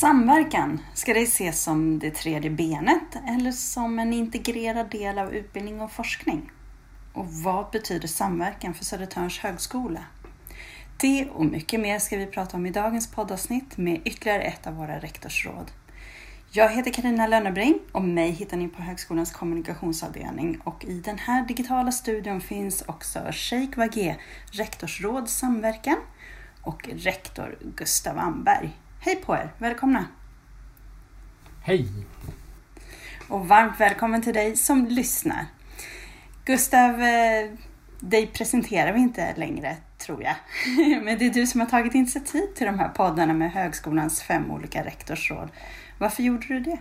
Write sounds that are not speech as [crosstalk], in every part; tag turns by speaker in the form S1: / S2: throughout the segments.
S1: Samverkan, ska det ses som det tredje benet eller som en integrerad del av utbildning och forskning? Och vad betyder samverkan för Södertörns högskola? Det och mycket mer ska vi prata om i dagens poddavsnitt med ytterligare ett av våra rektorsråd. Jag heter Karina Lönnebring och mig hittar ni på Högskolans kommunikationsavdelning och i den här digitala studion finns också Sheikh Wagé, rektorsråd samverkan och rektor Gustav Amberg. Hej på er! Välkomna!
S2: Hej!
S1: Och varmt välkommen till dig som lyssnar. Gustav, eh, dig presenterar vi inte längre, tror jag. [laughs] Men det är du som har tagit initiativ till de här poddarna med högskolans fem olika rektorsråd. Varför gjorde du det?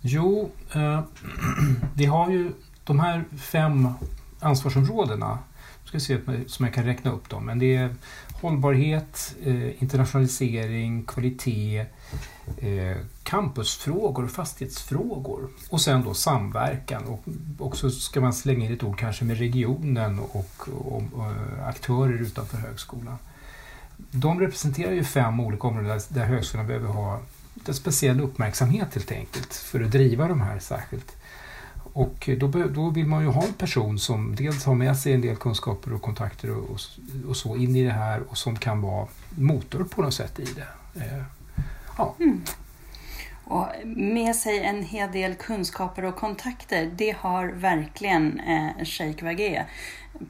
S2: Jo, eh, [clears throat] vi har ju de här fem ansvarsområdena. Jag ska se som jag kan räkna upp dem. Men det är hållbarhet, eh, internationalisering, kvalitet, eh, campusfrågor och fastighetsfrågor. Och sen då samverkan och också ska man slänga in ett ord kanske med regionen och, och, och eh, aktörer utanför högskolan. De representerar ju fem olika områden där högskolan behöver ha en speciell uppmärksamhet helt enkelt för att driva de här särskilt. Och då, då vill man ju ha en person som dels har med sig en del kunskaper och kontakter och, och, och så in i det här och som kan vara motor på något sätt i det. Eh,
S1: ja. Mm. Och med sig en hel del kunskaper och kontakter, det har verkligen eh, Sheikh Wagé.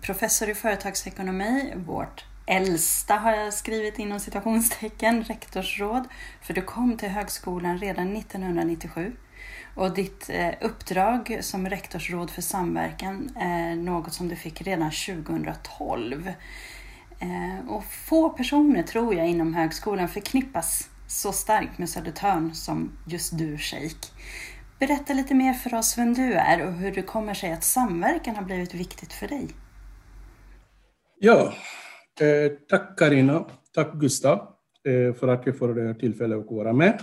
S1: Professor i företagsekonomi, vårt äldsta har jag skrivit inom citationstecken, rektorsråd. För du kom till högskolan redan 1997. Och ditt eh, uppdrag som rektorsråd för samverkan är något som du fick redan 2012. Eh, och få personer tror jag inom högskolan förknippas så starkt med Södertörn som just du Sheik. Berätta lite mer för oss vem du är och hur det kommer sig att samverkan har blivit viktigt för dig.
S3: Ja, eh, tack Karina, tack Gustav eh, för att jag får det här tillfället att vara med.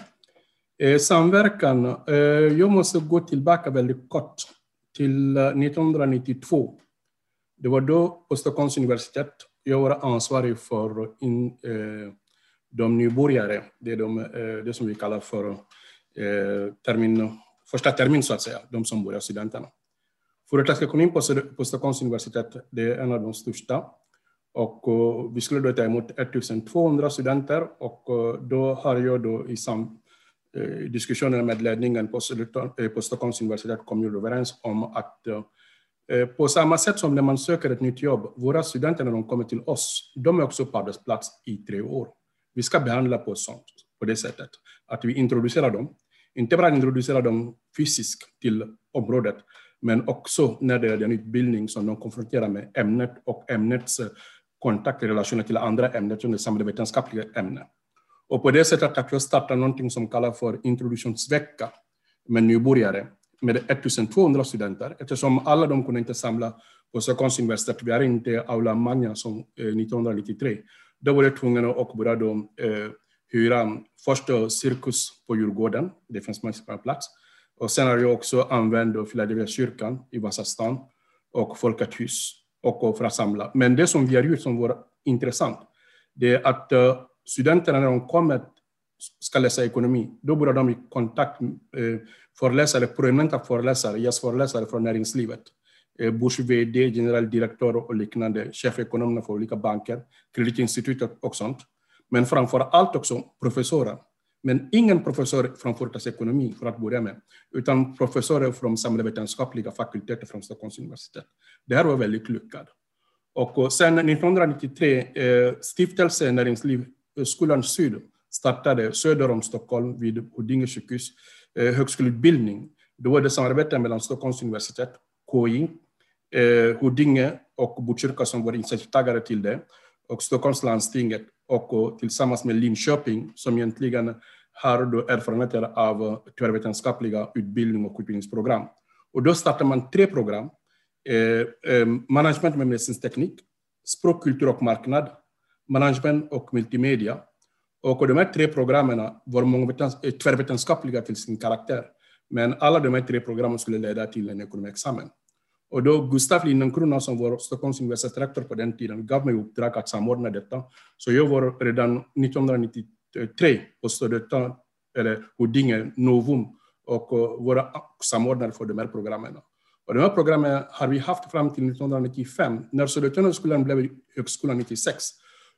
S3: Eh, samverkan, eh, jag måste gå tillbaka väldigt kort till eh, 1992. Det var då på Stockholms universitet jag var ansvarig för in, eh, de nybörjare, det är de, eh, det som vi kallar för eh, termin, första termin så att säga, de som börjar studenterna. Företagsekonomin på, på Stockholms universitet, det är en av de största. Och eh, vi skulle då ta emot 1200 studenter och eh, då har jag då i sam, Eh, diskussionerna med ledningen på, eh, på Stockholms universitet kom ju överens om att eh, på samma sätt som när man söker ett nytt jobb, våra studenter när de kommer till oss, de är också på arbetsplats i tre år. Vi ska behandla på, sånt, på det sättet att vi introducerar dem. Inte bara introducerar dem fysiskt till området, men också när det är den utbildning som de konfronterar med ämnet och ämnets kontakt i relation till andra ämnen, som det samhällsvetenskapliga ämnen. Och på det sättet att jag startade någonting som kallas för introduktionsvecka med nybörjare med 1200 studenter, eftersom alla de kunde inte samla på Stockholms universitet. Vi har inte Aula Magna som eh, 1993. Då var jag tvungen att börja då, eh, hyra först Cirkus på Djurgården, det finns massor på plats. Och sen har jag också använt Philadelphia kyrkan i Vasastan och Folkets hus och för att samla. Men det som vi har gjort som var intressant, det är att eh, studenterna när de kommer ska läsa ekonomi, då börjar de i kontakt med föreläsare, prominenta föreläsare, gästföreläsare från näringslivet Eh, Börs VD, generaldirektör och liknande, chefekonomerna för olika banker, kreditinstitut och sånt. Men framför allt också professorer. Men ingen professor från företagsekonomi för att börja med, utan professorer från samhällsvetenskapliga fakulteter från Stockholms universitet. Det här var väldigt lyckat. Och sen 1993, eh, Stiftelsen Näringsliv, Högskolan Skolan Syd startade söder om Stockholm vid Huddinge sjukhus eh, högskoleutbildning. Då var det samarbete mellan Stockholms universitet, KI, eh, Huddinge och Botkyrka som var initiativtagare till det, och Stockholms landstinget och tillsammans med Linköping som egentligen har då erfarenheter av eh, tvärvetenskapliga utbildning och utbildningsprogram. Och då startade man tre program. Eh, eh, management med medicinsk teknik, språk, kultur och marknad, management och multimedia. Och de här tre programmen var eh, tvärvetenskapliga till sin karaktär. Men alla de här tre programmen skulle leda till en ekonomiexamen. Och då Gustaf Lindencrona, som var Stockholms universitetsrektor på den tiden gav mig uppdrag att samordna detta. Så jag var redan 1993 på Södertörn, eller Huddinge, Novum och våra samordnare för de här programmen. Och de här programmen har vi haft fram till 1995. När Södertörnsskolan blev högskola 96,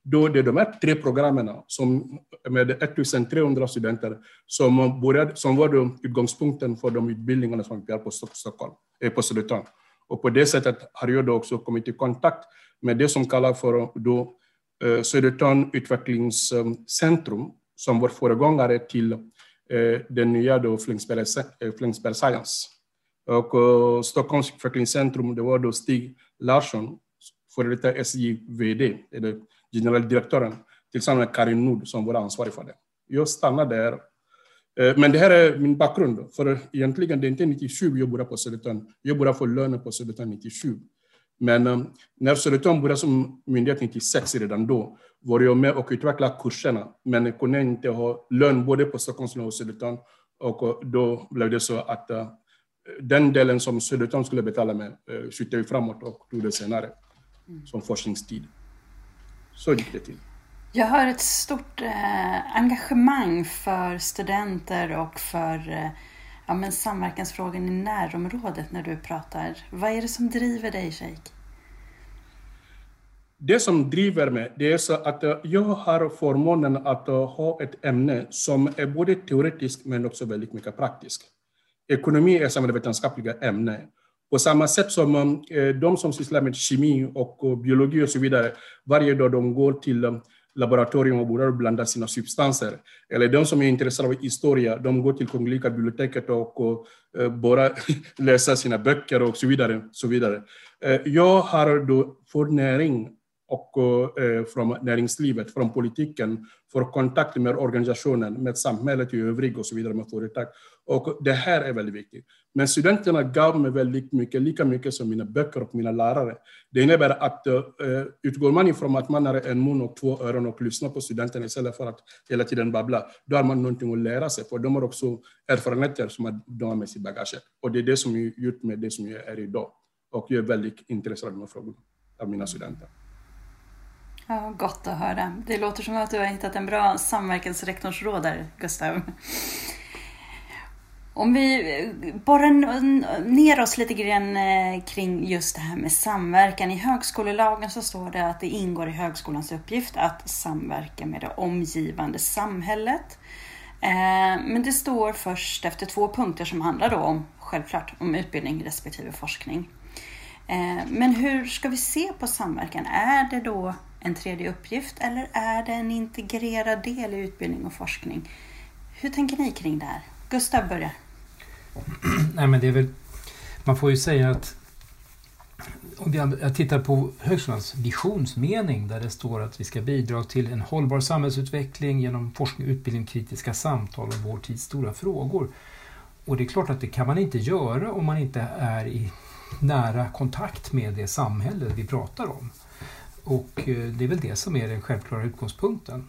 S3: då det är de här tre programmen som, med 1300 studenter som, började, som var då utgångspunkten för de utbildningarna som vi har på Stockholm, eh, på Södertörn. Och på det sättet har jag då också kommit i kontakt med det som kallas för då, eh, Södertörn utvecklingscentrum, som var föregångare till eh, den nya då Flensberg, eh, Science. Och eh, Stockholms utvecklingscentrum, det var då Stig Larsson, före detta SJ-VD, generaldirektören, tillsammans med Karin Nord som var ansvarig för det. Jag stannade där. Eh, men det här är min bakgrund, för egentligen det är inte 97 jag började på Södertörn. Jag började få lönen på Södertörn 97. Men eh, när Södertörn började som myndighet 96 redan då, var jag med och utvecklade kurserna, men jag kunde inte ha lön både på Stockholms och Södertörn. Och eh, då blev det så att den delen som Södertörn skulle betala med skjuter skyttade vi framåt och tog det senare som forskningstid. Så gick det till.
S1: Jag har ett stort eh, engagemang för studenter och för eh, ja, men samverkansfrågan i närområdet när du pratar. Vad är det som driver dig, Sheikh?
S3: Det som driver mig, det är så att eh, jag har förmånen att eh, ha ett ämne som är både teoretiskt men också väldigt mycket praktiskt ekonomi är samhällsvetenskapliga ämnen. På samma sätt som um, eh, de som sysslar med kemi och eh, biologi och så vidare, varje dag de går till um, laboratorium och börjar blanda sina substanser. Eller de som är intresserade av historia, de går till Kungliga biblioteket och börjar bara [laughs] läser sina böcker och så vidare. Så vidare. Jag har då fått näring och från näringslivet, från politiken, för kontakt med organisationen, med samhället i övrigt och så vidare, med företag. Och det här är väldigt viktigt. Men studenterna gav mig väldigt mycket, lika mycket som mina böcker och mina lärare. Det innebär att uh, utgår man ifrån att man har en mun och två öron och lyssnar på studenterna istället för att hela tiden babbla, då har man någonting att lära sig. För de har också erfarenheter som de har med sig i bagaget. Och det är det som jag gjort med det som jag är idag. Och jag är väldigt intresserad av de här frågorna, av mina studenter.
S1: Ja, gott att höra. Det låter som att du har hittat en bra samverkansrektorsråd där, Gustav. Om vi eh, borrar ner oss lite grann eh, kring just det här med samverkan. I högskolelagen så står det att det ingår i högskolans uppgift att samverka med det omgivande samhället. Eh, men det står först efter två punkter som handlar då om, självklart, om utbildning respektive forskning. Men hur ska vi se på samverkan? Är det då en tredje uppgift eller är det en integrerad del i utbildning och forskning? Hur tänker ni kring det här? Gustav börjar. [clears throat]
S2: Nej, men det är väl, man får ju säga att om jag tittar på högskolans visionsmening där det står att vi ska bidra till en hållbar samhällsutveckling genom forskning, utbildning, kritiska samtal om vår tids stora frågor. Och det är klart att det kan man inte göra om man inte är i nära kontakt med det samhälle vi pratar om. Och eh, det är väl det som är den självklara utgångspunkten.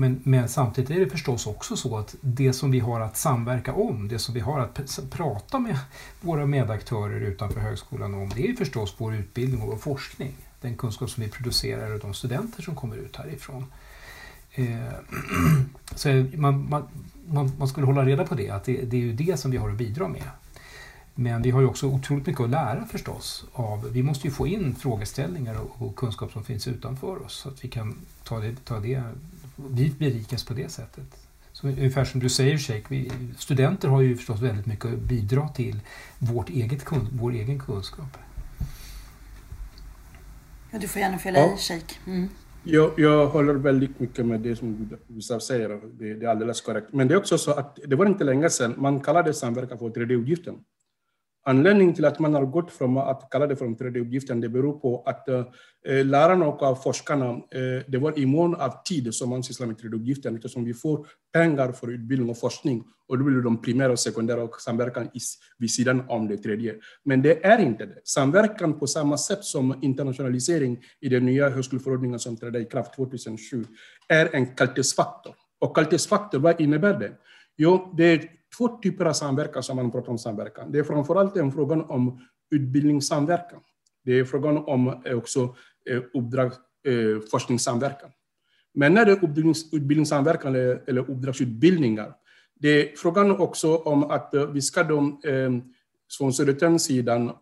S2: Men, men, samtidigt är det förstås också så att det som vi har att samverka om, det som vi har att prata med våra medaktörer utanför högskolan om, det är förstås vår utbildning och vår forskning. Den kunskap som vi producerar och de studenter som kommer ut härifrån. Eh, [clears throat] så man, man, man, skulle hålla reda på det, att det, det är ju det som vi har att bidra med. Men vi har ju också otroligt mycket att lära förstås. Av, vi måste ju få in frågeställningar och, och kunskap som finns utanför oss så att vi kan ta det, ta det vi berikas på det sättet. Så ungefär som du säger Sheikh, vi, studenter har ju förstås väldigt mycket att bidra till vårt eget, vår egen kunskap.
S1: Ja, du får gärna fylla ja. i Sheikh. Mm.
S3: Jag, jag håller väldigt mycket med det som Gustav säger, det, det, är alldeles korrekt. Men det är också så att det var inte länge sedan man kallade samverkan för tredje uppgiften. Anledningen till att man har gått från att kalla det för den tredje uppgiften, det beror på att eh, lärarna och forskarna, eh, det var i mån av tid som man sysslar med tredje uppgiften, eftersom vi får pengar för utbildning och forskning, och då blir de primära och sekundära och samverkan vid sidan om det tredje. Men det är inte det. Samverkan på samma sätt som internationalisering i den nya högskoleförordningen som trädde i kraft 2007 är en kvalitetsfaktor. Och kvalitetsfaktor, vad innebär det? Jo, det är två typer av samverkan som man pratar om samverkan. Det är framförallt en fråga om utbildningssamverkan. Det är frågan om eh, också eh, uppdrag, eh, forskningssamverkan. Men när det är utbildningssamverkan eller, eller uppdragsutbildningar, det är frågan också om att vi ska de, från Södertörns sidan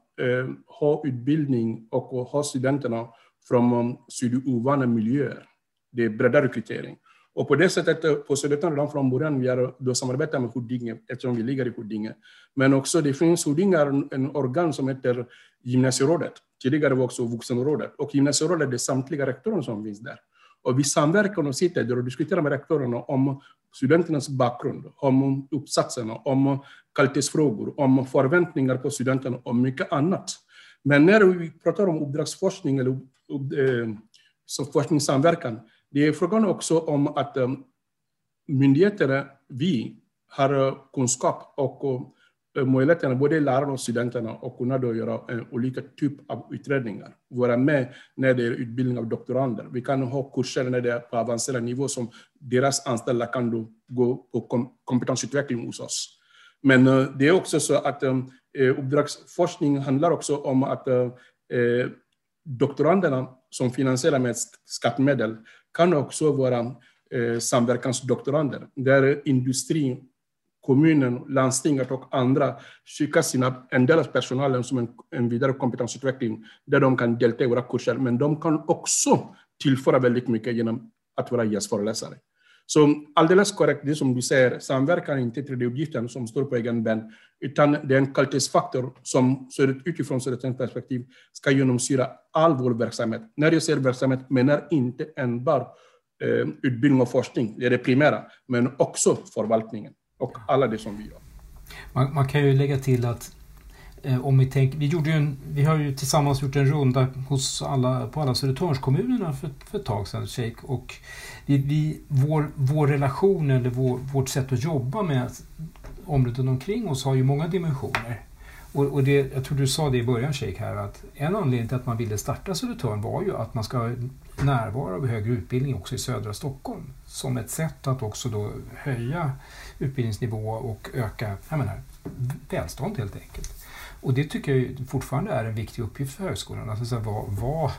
S3: ha utbildning och ha studenterna från studieovana miljöer. Det är breddad rekrytering. Och på det sättet, eh, på Södertörn redan från början, vi har då samarbetat med Huddinge eftersom vi ligger i Huddinge. Men också det finns Huddinge en organ som heter Gymnasierådet. Tidigare var också Vuxenrådet. Och Gymnasierådet är samtliga rektorer som finns där. Och vi samverkar och sitter där och diskuterar med rektorerna om studenternas bakgrund, om uppsatserna, om kvalitetsfrågor, om förväntningar på studenterna och mycket annat. Men när vi pratar om uppdragsforskning eller eh, forskningssamverkan, det är frågan också om att eh, um, myndigheterna, vi, har eh, kunskap och eh, möjligheterna, både lärarna och studenterna, att kunna då göra olika typer av utredningar. Vara med när det är utbildning av doktorander. Vi kan ha kurser när det är på avancerad nivå som deras anställda kan då gå på kompetensutveckling hos oss. Men det är också så att uppdragsforskning handlar också om att doktoranderna som finansierar med skattemedel kan också vara eh, samverkansdoktorander, där industrin, kommunen, landstinget och andra skickar sina, en del av personalen som en, en vidare kompetensutveckling, där de kan delta i våra kurser, men de kan också tillföra väldigt mycket genom att vara gästföreläsare. Så alldeles korrekt, det som du säger, samverkan är inte tredje uppgiften som står på egen ben, utan det är en kvalitetsfaktor som utifrån Södertörns perspektiv ska genomsyra all vår verksamhet. När jag säger verksamhet menar inte enbart eh, utbildning och forskning, det är det primära, men också förvaltningen och alla det som vi gör.
S2: Man, man kan ju lägga till att Eh, om vi, tänk, vi, gjorde en, vi har ju tillsammans gjort en runda hos alla, på alla Södertörnskommunerna för, för ett tag sedan, Shake, och vi, vi, vår, vår relation eller vår, vårt sätt att jobba med områden omkring oss har ju många dimensioner. Och, och det, jag tror du sa det i början Shake här att en anledning till att man ville starta Södertörn var ju att man ska närvara av högre utbildning också i södra Stockholm. Som ett sätt att också då höja utbildningsnivå och öka jag menar, välstånd helt enkelt. Och det tycker jag fortfarande är en viktig uppgift för högskolan. Alltså vara var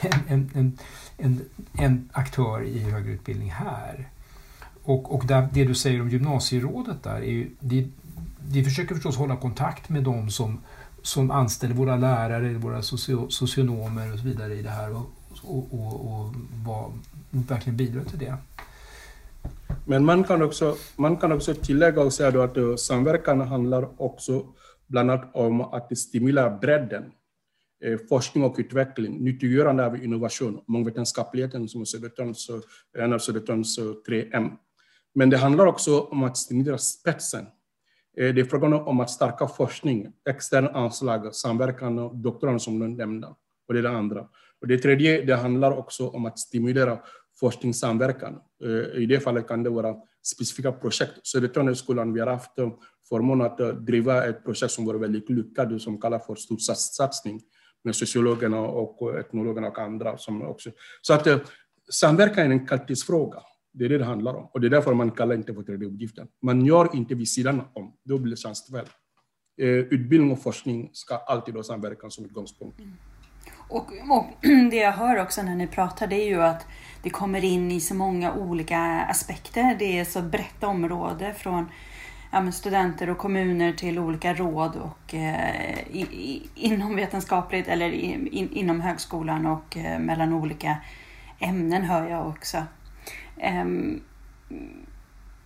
S2: en, en, en, en, aktör i högre utbildning här. Och, och där, det du säger om gymnasierådet där, är ju, det, vi försöker förstås hålla kontakt med de som, som anställer våra lärare, våra socio, socionomer och så vidare i det här och, och, och, och var, verkligen bidra till det.
S3: Men man kan också, man kan också tillägga och säga att eh, samverkan handlar också bland annat om att stimulera bredden. Eh, forskning och utveckling, nyttiggörande av innovation, mångvetenskapligheten som är Södertörns, en av Södertörns 3M. Men det handlar också om att stimulera spetsen. Eh, det är frågan om att stärka forskning, extern anslag, samverkan och doktorander som du nämnde. Och det är det andra. Och det tredje, det handlar också om att stimulera forskningssamverkan. Eh, I det fallet kan det vara specifika projekt. Södertörnsskolan vi har haft eh, förmånen att eh, driva ett projekt som var väldigt lyckat, som kallas för storsatsning med sociologerna och etnologerna och andra. Som också. Så att samverkan är en kvalitetsfråga. Det är det det handlar om. Och det är därför man kallar inte för tredje uppgiften. Man gör inte vid sidan om, då blir det tjänsteväl. Utbildning och forskning ska alltid ha samverkan som utgångspunkt. Mm.
S1: Och, och, [clears throat] det jag hör också när ni pratar det är ju att det kommer in i så många olika aspekter. Det är så brett område från ja, studenter och kommuner till olika råd och eh, i, i, inom vetenskapligt eller in, inom högskolan och eh, mellan olika ämnen hör jag också. Um,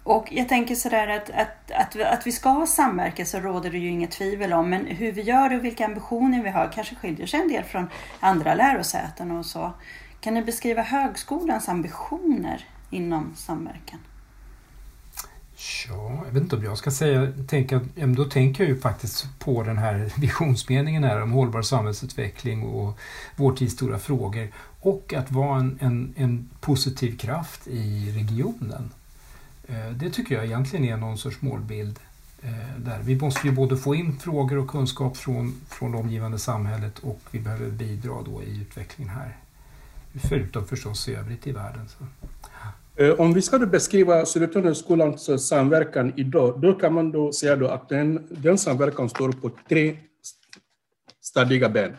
S1: och jag tänker sådär att, att, att, att vi ska samverka så råder det ju inget tvivel om. Men hur vi gör det och vilka ambitioner vi har kanske skiljer sig en del från andra lärosäten och så. Kan ni beskriva högskolans ambitioner inom samverkan?
S2: Ja, jag vet inte om jag ska säga, tänka, då tänker jag ju faktiskt på den här visionsmeningen här om hållbar samhällsutveckling och vår tids stora frågor och att vara en, en, en positiv kraft i regionen. Eh, det tycker jag egentligen är någon sorts målbild. Eh, där. Vi måste ju både få in frågor och kunskap från, från det omgivande samhället och vi behöver bidra då i utvecklingen här. Förutom förstås i övrigt i världen. Så.
S3: Eh, om vi ska beskriva Södertörnhögskolans samverkan idag, då kan man då säga då att den, den samverkan står på tre stadiga ben.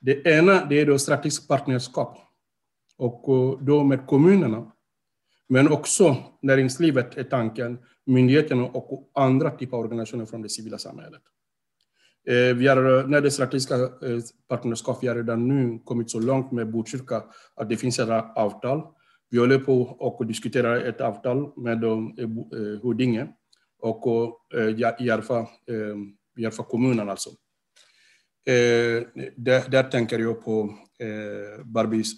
S3: Det ena det är då strategiskt partnerskap. och då med kommunerna. Men också näringslivet är tanken, myndigheterna och andra typer av organisationer från det civila samhället. Eh, vi har, eh, när det strategiska eh, partnerskapet, vi har redan nu kommit så långt med Botkyrka att det finns ett avtal. Vi håller på och diskuterar ett avtal med Huddinge och Järfa, Järfa kommunen alltså. Där, där tänker jag på Barbis,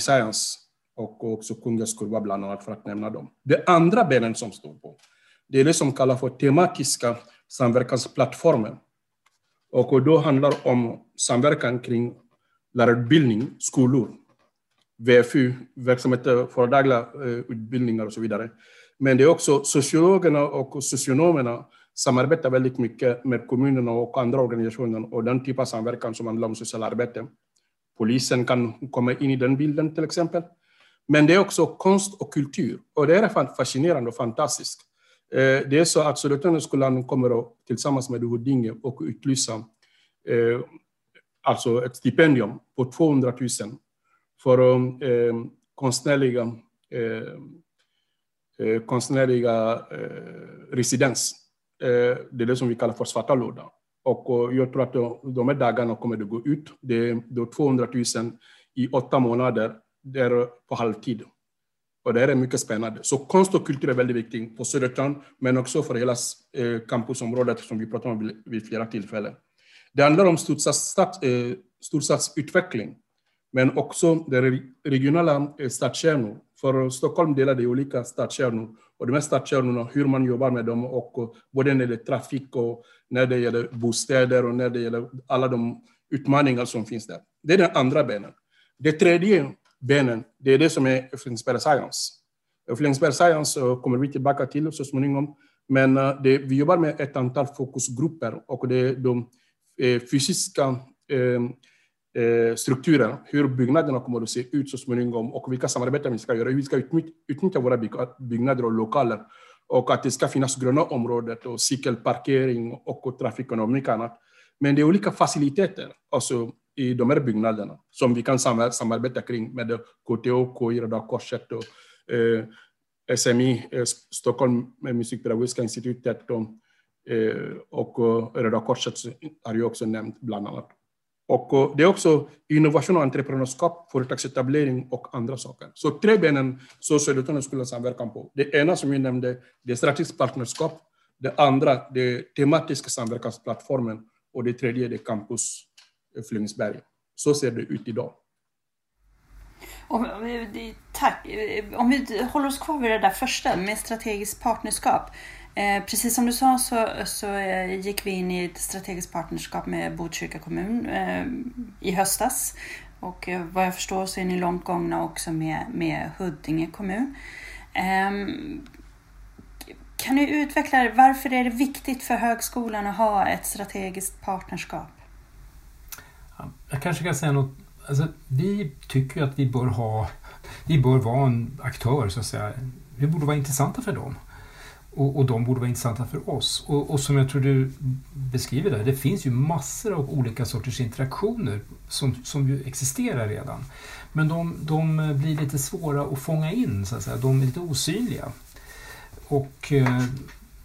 S3: Science och också Kungens kurva bland annat för att nämna dem. Det andra benen som står på, det är det som kallas för tematiska samverkansplattformen. Och då handlar det om samverkan kring lärarutbildning, skolor, VFU, verksamheter för dagliga eh, utbildningar och så vidare. Men det är också sociologerna och socionomerna samarbetar väldigt mycket med kommunerna och andra organisationer och den typ av samverkan som handlar om socialarbete. Polisen kan komma in i den bilden till exempel. Men det är också konst och kultur och det är fascinerande och fantastiskt. Eh, det är så att Södertörnsskolan kommer att tillsammans med Huddinge och utlysa eh, alltså ett stipendium på 200 000 för eh, konstnärliga, eh, eh, konstnärliga residens. Det är det som vi kallar för svarta lådan. Och jag tror att de här dagarna kommer att gå ut. Det är 200 000 i åtta månader, det är på halvtid. Och det här är mycket spännande. Så konst och kultur är väldigt viktigt på Södertörn, men också för hela eh, campusområdet som vi pratar om vid flera tillfällen. Det handlar om eh, storstadsutveckling, men också de regionala eh, stadskärnor. För Stockholm delar det i olika stadskärnor. Och de här stadskärnorna, hur man jobbar med dem, och både när det gäller trafik och när det gäller bostäder och när det gäller alla de utmaningar som finns där. Det är den andra benen. Det tredje benen, det är det som är Flemingsberg Science. Flemingsberg Science kommer vi tillbaka till så småningom. Men eh, det, vi jobbar med ett antal fokusgrupper och det är de eh, fysiska eh, strukturen, hur byggnaderna kommer att se ut så småningom och vilka samarbeten vi ska göra, hur vi ska utnyttja våra byggnader och lokaler och att det ska finnas gröna områden och cykelparkering och trafik och mycket annat. Men det är olika faciliteter, alltså i de här byggnaderna som vi kan samarbeta kring med KTH, KI, Röda Korset och eh, SMI, eh, Stockholm musikpedagogiska institutet och, eh, och eh, Röda Korset har jag också nämnt bland annat. Och eh, det är också innovation och entreprenörskap, företagsetablering och andra saker. Så tre benen så Södertörn skulle samverka på. Det ena som jag nämnde, det är strategiskt partnerskap. Det andra, det är tematiska samverkansplattformen. Och det tredje, det är campus Flemingsberg. Så ser det ut idag.
S1: Om, eh, tack. Eh, om vi håller oss kvar vid det där första med strategiskt partnerskap. Eh, precis som du sa så, så eh, gick vi in i ett strategiskt partnerskap med Botkyrka kommun eh, i höstas. Och eh, vad jag förstår så är ni långt gångna också med, med Huddinge kommun. Ehm, kan du utveckla varför är det viktigt för högskolan att ha ett strategiskt partnerskap?
S2: Jag kanske kan säga något. Alltså, vi tycker att vi bör ha, vi bör vara en aktör så att säga. Vi borde vara intressanta för dem. Och, och de borde vara intressanta för oss. Och, och, som jag tror du beskriver där, det finns ju massor av olika sorters interaktioner som, som ju existerar redan. Men de, de blir lite svåra att fånga in, så att säga. de är lite osynliga. Och eh,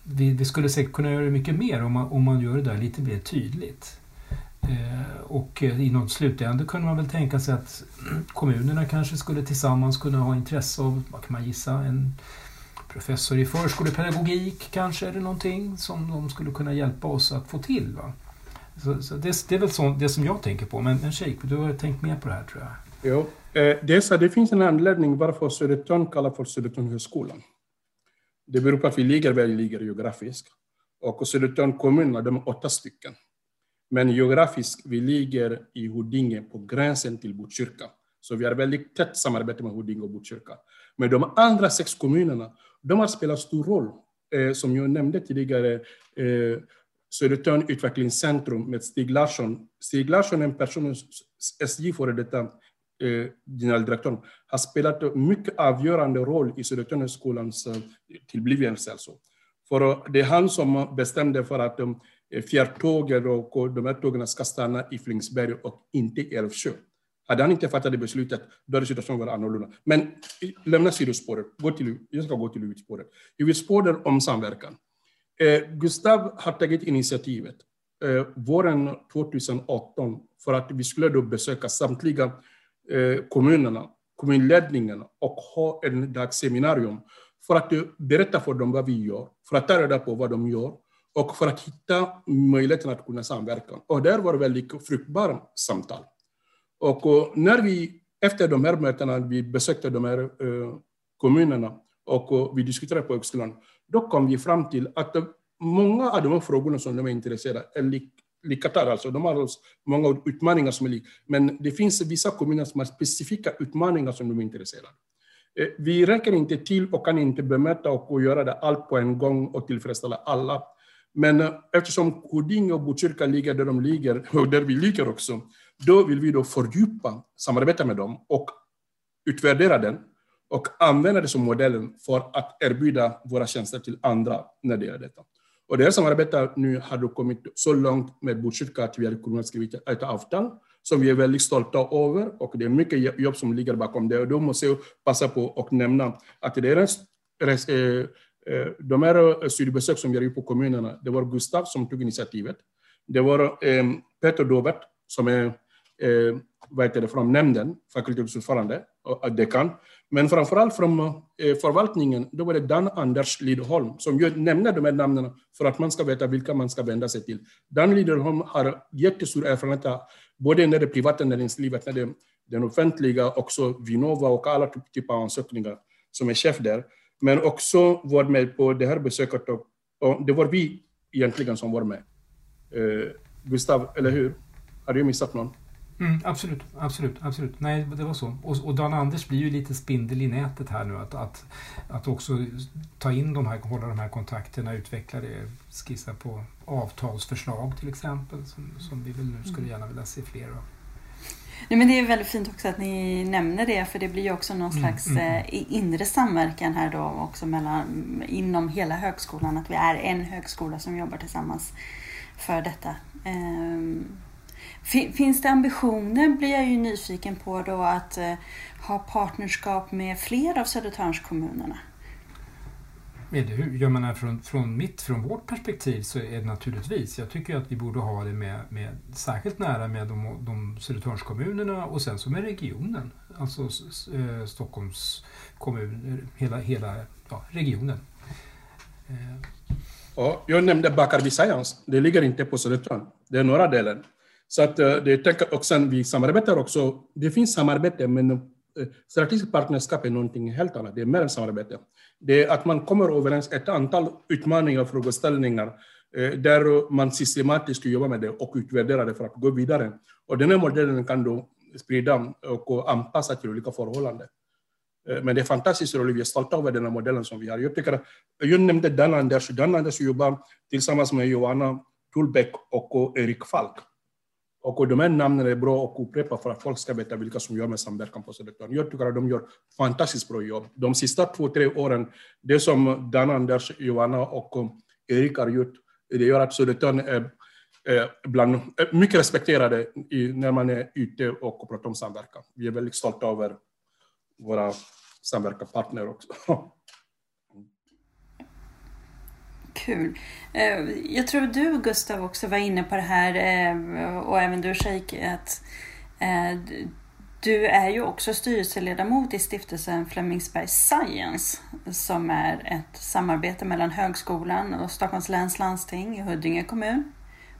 S2: vi, vi, skulle säkert kunna göra mycket mer om man, om man gör det där lite mer tydligt. Eh, och eh, i något slutände kunde man väl tänka sig att [clears throat] kommunerna kanske skulle tillsammans kunna ha intresse av, vad kan man gissa, en professor i förskolepedagogik kanske, eller någonting som de skulle kunna hjälpa oss att få till. Va? Så, så det, det, är väl så, det som jag tänker på, men, men Sheikh, du har tänkt mer på det här tror jag.
S3: Jo, eh, det, så, det finns en anledning varför Södertörn kallas för Södertörnhögskolan. Det beror på att vi ligger väl ligger geografiskt. Och Södertörn kommun, de är åtta stycken. Men geografiskt, vi ligger i Huddinge på gränsen till Botkyrka. Så vi har väldigt tätt samarbete med Huddinge och Botkyrka. Men de andra sex kommunerna, de har spelat stor roll. Eh, som jag nämnde tidigare, eh, Södertörn utvecklingscentrum med Stig Larsson. Stig Larsson är en person, SJ före detta eh, generaldirektorn, har spelat en mycket avgörande roll i Södertörnsskolans eh, tillblivelse. Alltså. För det är han som bestämde för att Eh, Eh, fjärrtågen och de här tågen ska stanna i Flemingsberg och inte i Älvsjö. Hade han inte fattat det beslutet, då hade situationen varit annorlunda. Men eh, lämna sidospåret, gå till, jag ska gå till huvudspåret. Huvudspåret om samverkan. Eh, Gustav har tagit initiativet eh, våren 2018 för att vi skulle då besöka samtliga eh, kommunerna, kommunledningarna och ha en dagsseminarium för att eh, berätta för dem vad vi gör, för att ta reda på vad de gör och för att hitta möjligheten att kunna samverka. Och där var det väldigt fruktbara samtal. Och när vi efter de här mötena, vi besökte de här eh, kommunerna och vi diskuterade på högskolan, då kom vi fram till att många av de här frågorna som de är intresserade är lik, likadana. Alltså, de har alltså många utmaningar som är lika. Men det finns vissa kommuner som har specifika utmaningar som de är intresserade av. Vi räcker inte till och kan inte bemöta och göra det allt på en gång och tillfredsställa alla. Men eh, eftersom Huddinge och Botkyrka ligger där de ligger, [laughs] och där vi ligger också, då vill vi då fördjupa samarbetet med dem och utvärdera den och använda det som modellen för att erbjuda våra tjänster till andra när det gäller detta. Och det här samarbetet nu har då kommit så långt med Botkyrka att vi har kunnat skriva ett avtal som vi är väldigt stolta över och det är mycket jobb som ligger bakom det. Och då måste jag passa på att nämna att det är en eh, Eh, de här eh, studiebesök som vi har gjort på kommunerna, det var Gustav som tog initiativet. Det var eh, Peter Dovert som är eh, vad heter det, från nämnden, fakultetsordförande och dekan. Men framförallt från eh, förvaltningen, då var det Dan Anders Lidholm som ju nämner de här namnen för att man ska veta vilka man ska vända sig till. Dan Lidholm har jättestor erfarenhet både när det privata näringslivet, när det den offentliga, också Vinnova och alla typer av ansökningar som är chef där. Men också var med på det här besöket och, och det var vi egentligen som var med. Eh, Gustav, eller hur? Har jag missat någon?
S2: Mm, absolut, absolut, absolut. Nej, det var så. Och, och Dan Anders blir ju lite spindel i nätet här nu. Att, att, att också ta in de här, hålla de här kontakterna, utveckla det, skissa på avtalsförslag till exempel, som, som vi väl nu skulle gärna vilja se fler av.
S1: Nej, men det är väldigt fint också att ni nämner det för det blir ju också någon mm, slags mm, mm. inre samverkan här då också mellan, inom hela högskolan. Att vi är en högskola som jobbar tillsammans för detta. Um, Finns det ambitioner, blir jag ju nyfiken på då, att eh, ha partnerskap med fler av Södertörnskommunerna?
S2: Jag menar från, från mitt, från vårt perspektiv så är det naturligtvis, jag tycker att vi borde ha det med, med särskilt nära med de, de Södertörnskommunerna och sen så med regionen, alltså eh, Stockholms kommun, hela, hela ja, regionen.
S3: Eh. Ja, jag nämnde Bakarby Science, det ligger inte på Södertörn, det är norra delen. Så att eh, det tänker, och sen vi samarbetar också. Det finns samarbete, men strategiskt partnerskap är någonting helt annat. Det är mer än samarbete. Det är att man kommer överens ett antal utmaningar och frågeställningar eh, där man systematiskt jobbar med det och utvärderar det för att gå vidare. Och den här modellen kan då sprida och anpassa till olika förhållanden. Eh, men det är fantastiskt roligt, vi är stolta över den här modellen som vi har. Jag, tycker, jag nämnde Dan Anders, Dan Anders jobbar tillsammans med Johanna Tullbäck och Erik Falk. Och de här namnen är bra att upprepa för att folk ska veta vilka som gör med samverkan på Södertörn. Jag tycker att de gör fantastiskt bra jobb. De sista två, tre åren, det som Dan Anders, Johanna och um, Erik har gjort, det gör att Södertörn är bland, mycket respekterade när man är ute och pratar om samverkan. Vi är väldigt stolta över våra samverkanspartner också. [laughs]
S1: Kul. Eh, jag tror du Gustav också var inne på det här eh, och även du Sheik att eh, du är ju också styrelseledamot i stiftelsen Flemingsberg Science som är ett samarbete mellan högskolan och Stockholms läns landsting, Huddinge kommun,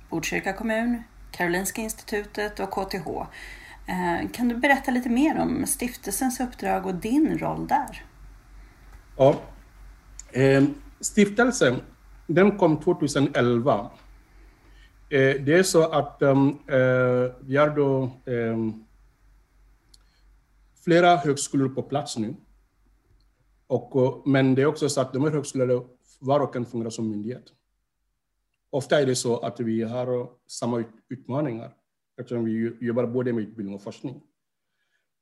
S1: Botkyrka kommun, Karolinska institutet och KTH. Kan du berätta lite mer om stiftelsens uppdrag och din roll där?
S3: Ja, stiftelsen den kom 2011. Eh, det är så att um, eh, vi har då ehm, flera högskolor på plats nu. Och, eh, men det är också så att de här högskolorna var och en fungerar som myndighet. Ofta är det så att vi har eh, samma utmaningar eftersom vi jobbar både med utbildning och forskning.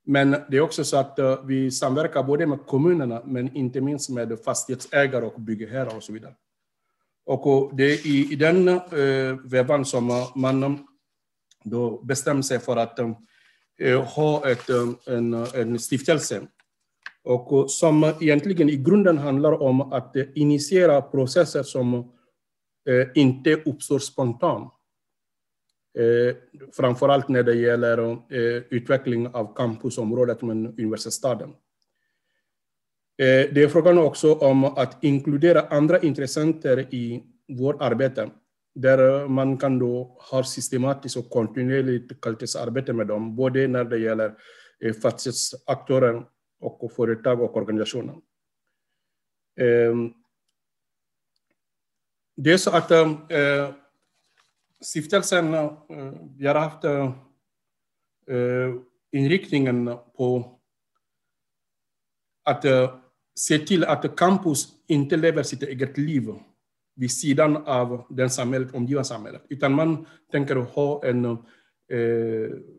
S3: Men det är också så att eh, vi samverkar både med kommunerna men inte minst med fastighetsägare och byggherrar och så vidare. Och det är i, i den eh, vevan som man då bestämmer sig för att eh, eh, ha ett, eh, en, en stiftelse och som egentligen i grunden handlar om att initiera processer som inte uppstår spontant. Framförallt när det gäller utveckling av campusområdet med universitetsstaden. Eh, det är frågan också om att inkludera andra intressenter i vårt arbete där man kan då ha systematiskt och kontinuerligt kvalitetsarbete med dem, både när det gäller eh, fastighetsaktörer och företag och organisationer. Ehm, det är så att eh, stiftelsen, vi har haft inriktningen på att se till att campus inte lever sitt eget liv vid sidan av den samhället, omgivande samhället. Utan man tänker ha en eh,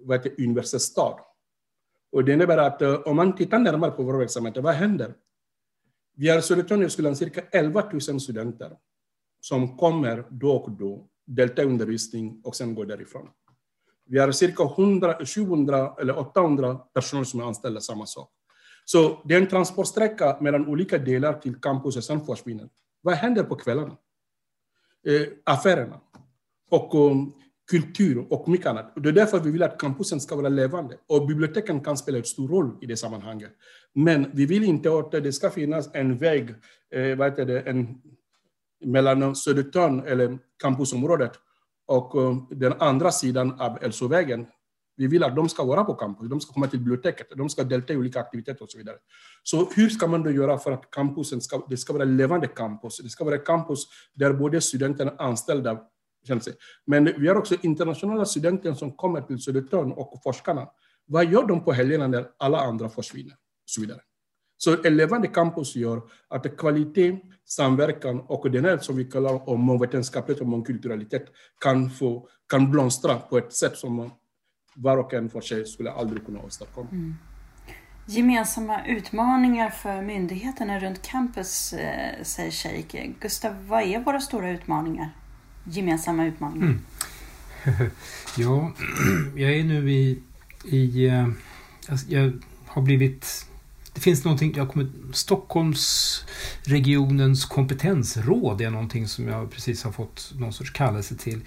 S3: vad heter, universitetsstad. Och det innebär att eh, om man tittar närmare på vår verksamhet, vad händer? Vi har i Södertörnhögskolan cirka 11 000 studenter som kommer då och då, deltar i undervisning och sen går därifrån. Vi har cirka 100, 700 eller 800 personer som är anställda, samma sak. Så det är en transportsträcka mellan olika delar till campus och sen försvinner. Vad händer på kvällarna? Eh, affärerna och um, kultur och mycket annat. Det är därför vi vill att campusen ska vara levande. Och biblioteken kan spela en stor roll i det sammanhanget. Men vi vill inte att det ska finnas en väg eh, vad heter det, en, mellan Södertörn eller campusområdet och um, den andra sidan av Hälsovägen vi vill att de ska vara på campus, de ska komma till biblioteket, de ska delta i olika aktiviteter och så vidare. Så hur ska man då göra för att campusen ska, det ska vara levande campus? Det ska vara campus där både studenterna och anställda känner sig. Men vi har också internationella studenter som kommer till Södertörn och forskarna. Vad gör de på helgerna när alla andra försvinner? Och så vidare. Så en levande campus gör att kvalitet, samverkan och det här som vi kallar om mångvetenskaplighet och mångkulturalitet kan, få, kan blomstra på ett sätt som var och en för sig skulle aldrig kunna åstadkomma. Mm.
S1: Gemensamma utmaningar för myndigheterna runt campus, eh, säger Sheikh. Gustav, vad är våra stora utmaningar? Gemensamma utmaningar? Mm. [laughs]
S2: ja, [clears throat] jag är nu i... i eh, jag har blivit det finns någonting, jag kommer, Stockholmsregionens kompetensråd är någonting som jag precis har fått någon sorts kallelse till.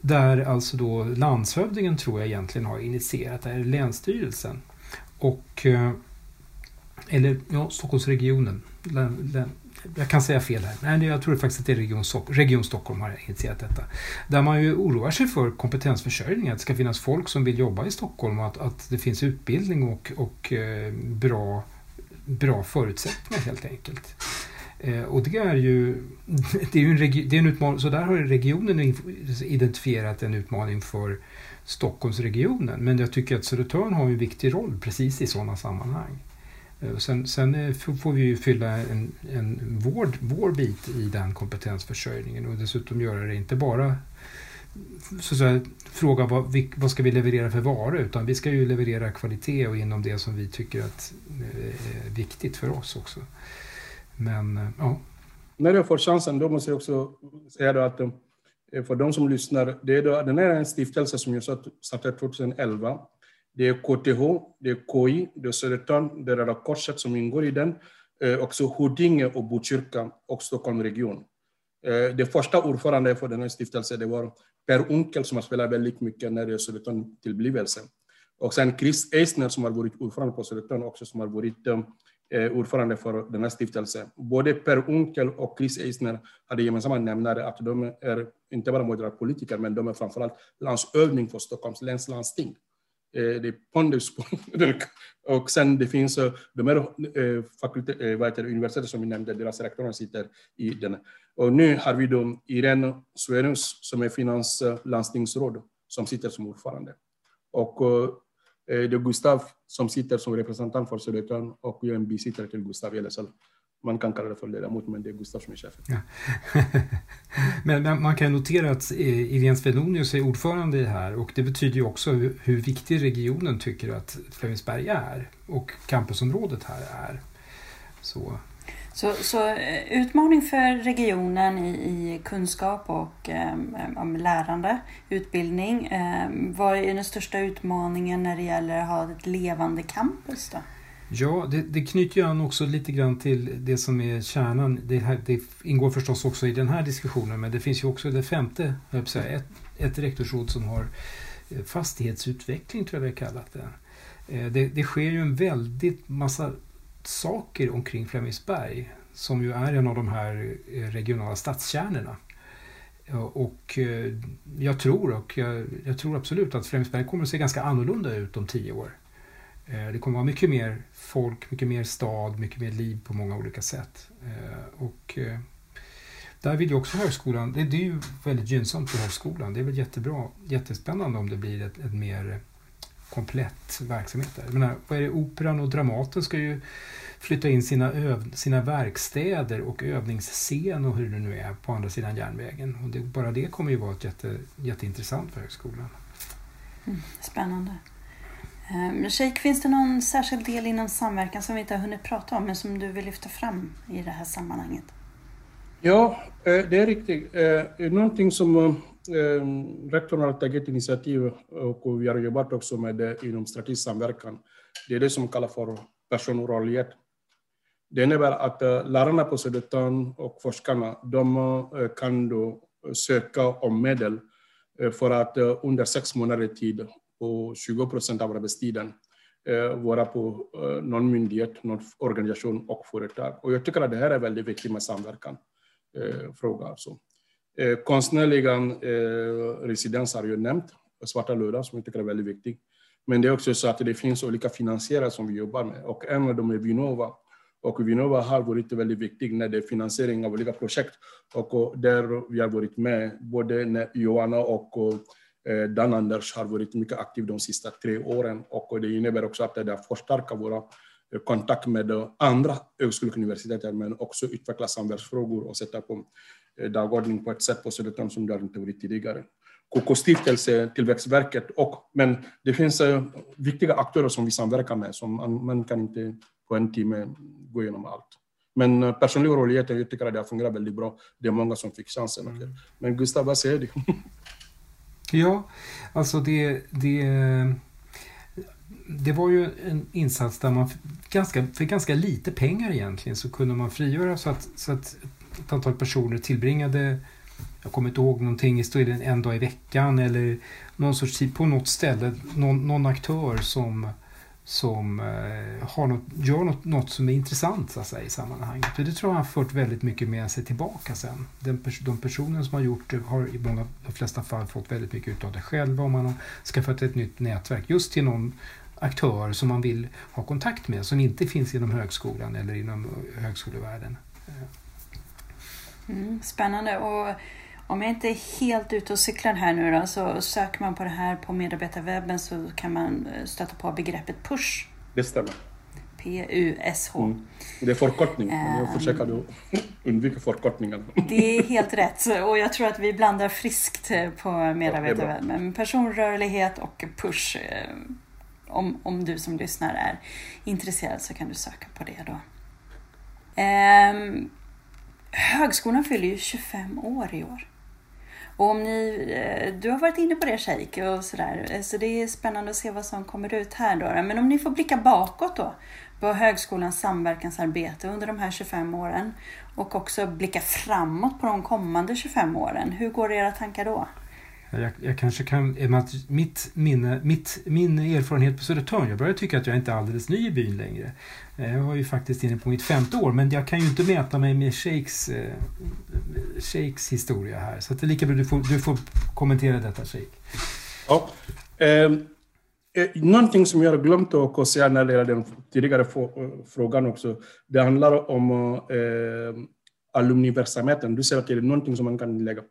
S2: Där alltså då landshövdingen tror jag egentligen har initierat, det här, Länsstyrelsen. Och, eh, eller ja, Stockholmsregionen. Jag kan säga fel här. Nej, jag tror faktiskt att det är Region, Region Stockholm har initierat detta. Där man ju oroar sig för kompetensförsörjning, att det ska finnas folk som vill jobba i Stockholm och att, att det finns utbildning och, och eh, bra bra förutsättningar helt enkelt. Eh, och det är ju, [laughs] det är ju en, det är en utmaning, så där har regionen identifierat en utmaning för Stockholmsregionen. Men jag tycker att Södertörn har en viktig roll precis i sådana sammanhang. Eh, sen, sen eh, får vi ju fylla en, en vår, vår bit i den kompetensförsörjningen och dessutom göra det inte bara så att säga, fråga vad, vad ska vi leverera för varor utan vi ska ju leverera kvalitet och inom det som vi tycker att eh, är viktigt för oss också. Men eh, ja.
S3: När jag får chansen då måste jag också säga då att eh, för de som lyssnar, det är då, den är en stiftelse som jag startade 2011. Det är KTH, det är KI, det är Södertörn, det är Röda Korset som ingår i den, också Huddinge och Botkyrka och Stockholm region. Det första ordförande för den här stiftelsen det var Per Unkel som har spelat väldigt mycket när det är Södertörn tillblivelse. Och sen Chris Eisner som har varit ordförande på Södertörn också, som har varit eh, ordförande för den här stiftelsen. Både Per Unkel och Chris Eisner hade gemensamma nämnare att de är inte bara moderatpolitiker, men de är framförallt landsövning för Stockholms läns landsting. Eh, det är pondus på [laughs] Och sen det finns eh, de här eh, eh, vad heter det, som vi nämnde, deras rektorer sitter i den. Och nu har vi då Irene Sverus som är finanslandstingsråd eh, som sitter som ordförande. Och det är Gustav som sitter som representant för Södertörn och jag är en bisittare till Gustav Elesel man kan kalla det för ledamot, men det är Gustav som är chefen. Ja. [laughs]
S2: men, men, man kan notera att Irene Svenonius är ordförande i det här och det betyder ju också hur, hur viktig regionen tycker att Flemingsberg är och campusområdet här är. Så.
S1: Så, så eh, utmaning för regionen i, i kunskap och um, lärande, utbildning. Um, vad är den största utmaningen när det gäller att ha ett levande campus? Då?
S2: Ja, det, det knyter ju an också lite grann till det som är kärnan. Det, här, det ingår förstås också i den här diskussionen men det finns ju också det femte, jag säga, ett, ett rektorsråd som har eh, fastighetsutveckling tror jag vi har kallat det. Eh, det, det sker ju en väldigt massa saker omkring Flemingsberg som ju är en av de här eh, regionala stadskärnorna. Och jag tror, och jag, jag tror absolut att Flemingsberg kommer att se ganska annorlunda ut om tio år. Eh, det kommer att vara mycket mer folk, mycket mer stad, mycket mer liv på många olika sätt. Eh, och eh, där vill ju också högskolan, det, är ju väldigt gynnsamt för högskolan. Det är väl jättebra, jättespännande om det blir ett, ett mer komplett verksamhet där. Jag menar, vad är det, Operan och Dramaten ska ju flytta in sina, öv, sina verkstäder och övningsscen och hur det nu är på andra sidan järnvägen. Och det, bara det kommer ju vara ett jätte, jätteintressant för högskolan.
S1: Mm, spännande. Ehm, men Sheikh, finns det någon särskild del inom samverkan som vi inte har hunnit prata om men som du vill lyfta fram i det här sammanhanget?
S3: Ja, eh, det är riktigt. Eh, någonting som ehm, rektorn har tagit initiativ och vi har jobbat också med det inom strategisk samverkan. Det är det som kallas för personrörlighet. Det innebär att eh, lärarna på Södertörn och forskarna de kan då söka om medel för att under sex månader tid på 20 procent av arbetstiden eh, vara på eh, någon myndighet, någon organisation och eh, företag. Och jag tycker att det här är väldigt viktigt med samverkan. Fråga alltså. Konstnärliga residens har jag nämnt, Svarta lördag, som jag tycker är väldigt viktig. Men det är också så att det finns olika finansiärer som vi jobbar med och en av dem är Vinnova. Och Vinnova har varit väldigt viktig när det är finansiering av olika projekt och där vi har varit med, både när Johanna och Dan Anders har varit mycket aktiv de sista tre åren och det innebär också att det har förstärkt våra eh, kontakt med andra högskolor och universiteter men också utveckla samverkansfrågor och sätta på eh, dagordning på ett sätt på Södertörn som det inte varit tidigare. KK-stiftelse, Tillväxtverket och, men det finns viktiga aktörer som vi samverkar med som man, kan inte på en timme gå igenom allt. Men personlig rörlighet, jag tycker att det har fungerat väldigt bra. Det är många som fick chansen. Mm. Men Gustav, vad säger du? [laughs]
S2: ja, alltså det, det, det var ju en insats där man ganska, för ganska lite pengar egentligen så kunde man frigöra så att, så att ett antal personer tillbringade jag kommer inte ihåg någonting, en dag i veckan eller någon sorts tid på något ställe, någon, någon aktör som, som eh, har något, gör något, något som är intressant så att säga, i sammanhanget. För det tror jag har fört väldigt mycket med sig tillbaka sen. Den, de personer som har gjort det har i många, de flesta fall fått väldigt mycket av det själva och man har skaffat ett nytt nätverk just till någon aktör som man vill ha kontakt med som inte finns inom högskolan eller inom eh, högskolevärlden.
S1: Mm, spännande. Och om jag inte är helt ute och cyklar här nu då, så söker man på det här på medarbetarwebben så kan man eh, stöta på begreppet PUSH.
S3: Det stämmer.
S1: P-U-S-H. Mm.
S3: Det är förkortning. Jag ehm. försöker då undvika förkortningar.
S1: Det är helt rätt och jag tror att vi blandar friskt eh, på medarbetarwebben. Ja, Personrörlighet och PUSH. Eh, om, om du som lyssnar är intresserad så kan du söka på det då. Um, högskolan fyller ju 25 år i år. Och om ni, eh, du har varit inne på det Sheik och sådär, eh, så det är spännande att se vad som kommer ut här då. Men om ni får blicka bakåt då på högskolans samverkansarbete under de här 25 åren och också blicka framåt på de kommande 25 åren. Hur går era tankar då?
S2: Jag, jag kanske kan, mitt minne, mitt, min erfarenhet på Södertörn, jag börjar tycka att jag inte är alldeles ny i byn längre. Eh, jag var ju faktiskt inne på mitt femte år, men jag kan ju inte mäta mig med Shakes, eh, Shakes historia här. Så det är lika bra du får, du får kommentera detta, Shake.
S3: Ja. Ehm, eh, någonting som jag har glömt att säga när det gäller den tidigare eh, frågan också, det handlar om eh, alumniverksamheten. Du säger att det är någonting som man kan lägga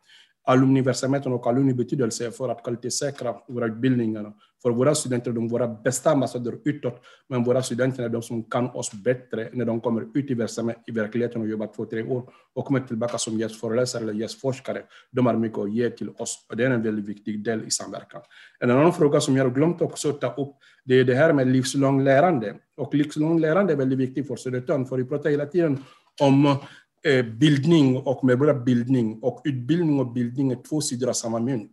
S3: alumniverksamheten och alumnibetydelse för att kvalitetssäkra våra utbildningar. För våra studenter är de våra bästa ambassadörer utåt, men våra studenter är de som kan oss bättre när de kommer ut i, verksamhet, i verkligheten och jobbar två, tre år och kommer tillbaka som gästföreläsare eller gästforskare. De har mycket att ge till oss och det är en väldigt viktig del i samverkan. En annan fråga som jag har glömt också att ta upp, det är det här med livslångt lärande. Och livslångt lärande är väldigt viktigt för Södertörn, för vi pratar hela tiden om Eh, bildning och medborgarbildning. Och utbildning och bildning är två sidor av samma mynt.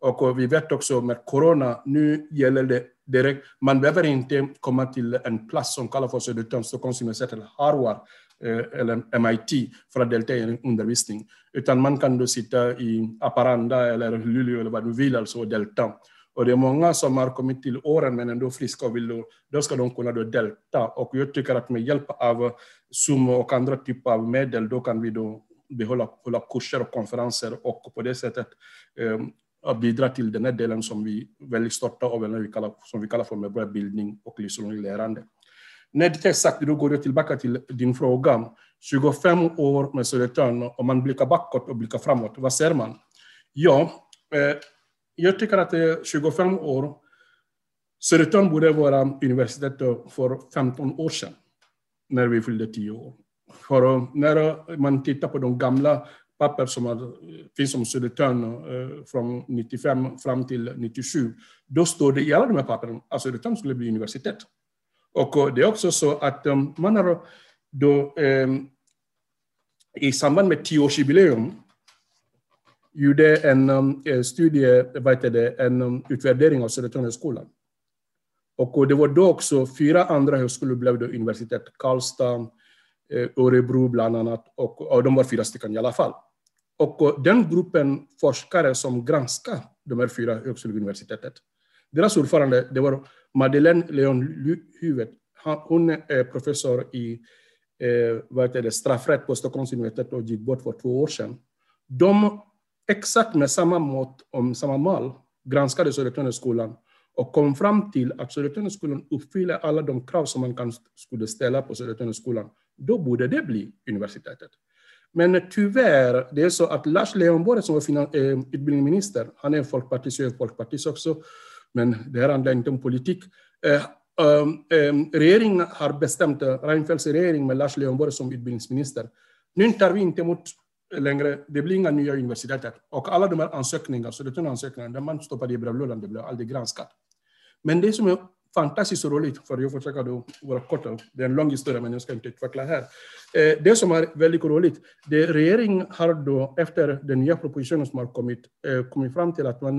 S3: Och vi vet också med corona, nu gäller det direkt, man behöver inte komma till en plats som kallas för Södertörn, Stockholms universitet eller Harvard eh, eller MIT för att delta i en undervisning. Utan man kan då sitta i Aparanda eller Luleå eller vad du vill alltså och delta. Och det är många som har kommit till åren men ändå friska och vill då, då ska de kunna då delta. Och jag tycker att med hjälp av Zoom och andra typer av medel då kan vi då behålla hålla kurser och konferenser och på det sättet eh, bidra till den här delen som vi väldigt stolta över, vi kallar, som vi kallar för medborgarbildning och livslångt lärande. När det är sagt, då går jag tillbaka till din fråga. 25 år med Södertörn, om man blickar bakåt och blickar framåt, vad ser man? Ja, eh, jag tycker att 25 år. Södertörn borde vara universitet för 15 år sedan, när vi fyllde 10 år. För när man tittar på de gamla papper som har, finns om Södertörn eh, från 95 fram till 97, då står det i alla de här pappren att Södertörn skulle bli universitet. Och eh, det är också så att eh, man har då eh, i samband med tioårsjubileum gjorde en um, eh, studie, vad heter det, en um, utvärdering av Södertörnhögskolan. Och det var då också fyra andra högskolor blev då universitet, Karlstad, eh, Örebro bland annat, och, och de var fyra stycken i alla fall. Och den gruppen forskare som granskade de här fyra högskoleuniversitetet, deras ordförande det var Madeleine Leon Huvet. Hon är professor i eh, vad heter det, straffrätt på Stockholms universitet och gick bort för två år sedan. De exakt med samma mått, om samma mall granskade Södertörnskolan och kom fram till att Södertörnskolan uppfyller alla de krav som man kan, skulle ställa på Södertörnsskolan. Då borde det bli universitetet. Men tyvärr, det är så att Lars Leijonborg som var eh, utbildningsminister, han är folkpartist jag är folkpartist också, men det här handlar inte om politik. Eh, eh, regeringen har bestämt, Reinfeldts regering med Lars Leijonborg som utbildningsminister, nu tar vi inte emot längre, det blir inga nya universitet. Och alla de här ansökningarna, så det är ansökningar, där man stoppade i brevlådan, det blev aldrig granskat. Men det som är fantastiskt roligt, för jag försöker då vara kort, det är en lång historia men jag ska inte utveckla här. Eh, det som är väldigt roligt, det regeringen har då efter den nya propositionen som har kommit, eh, kommit fram till att man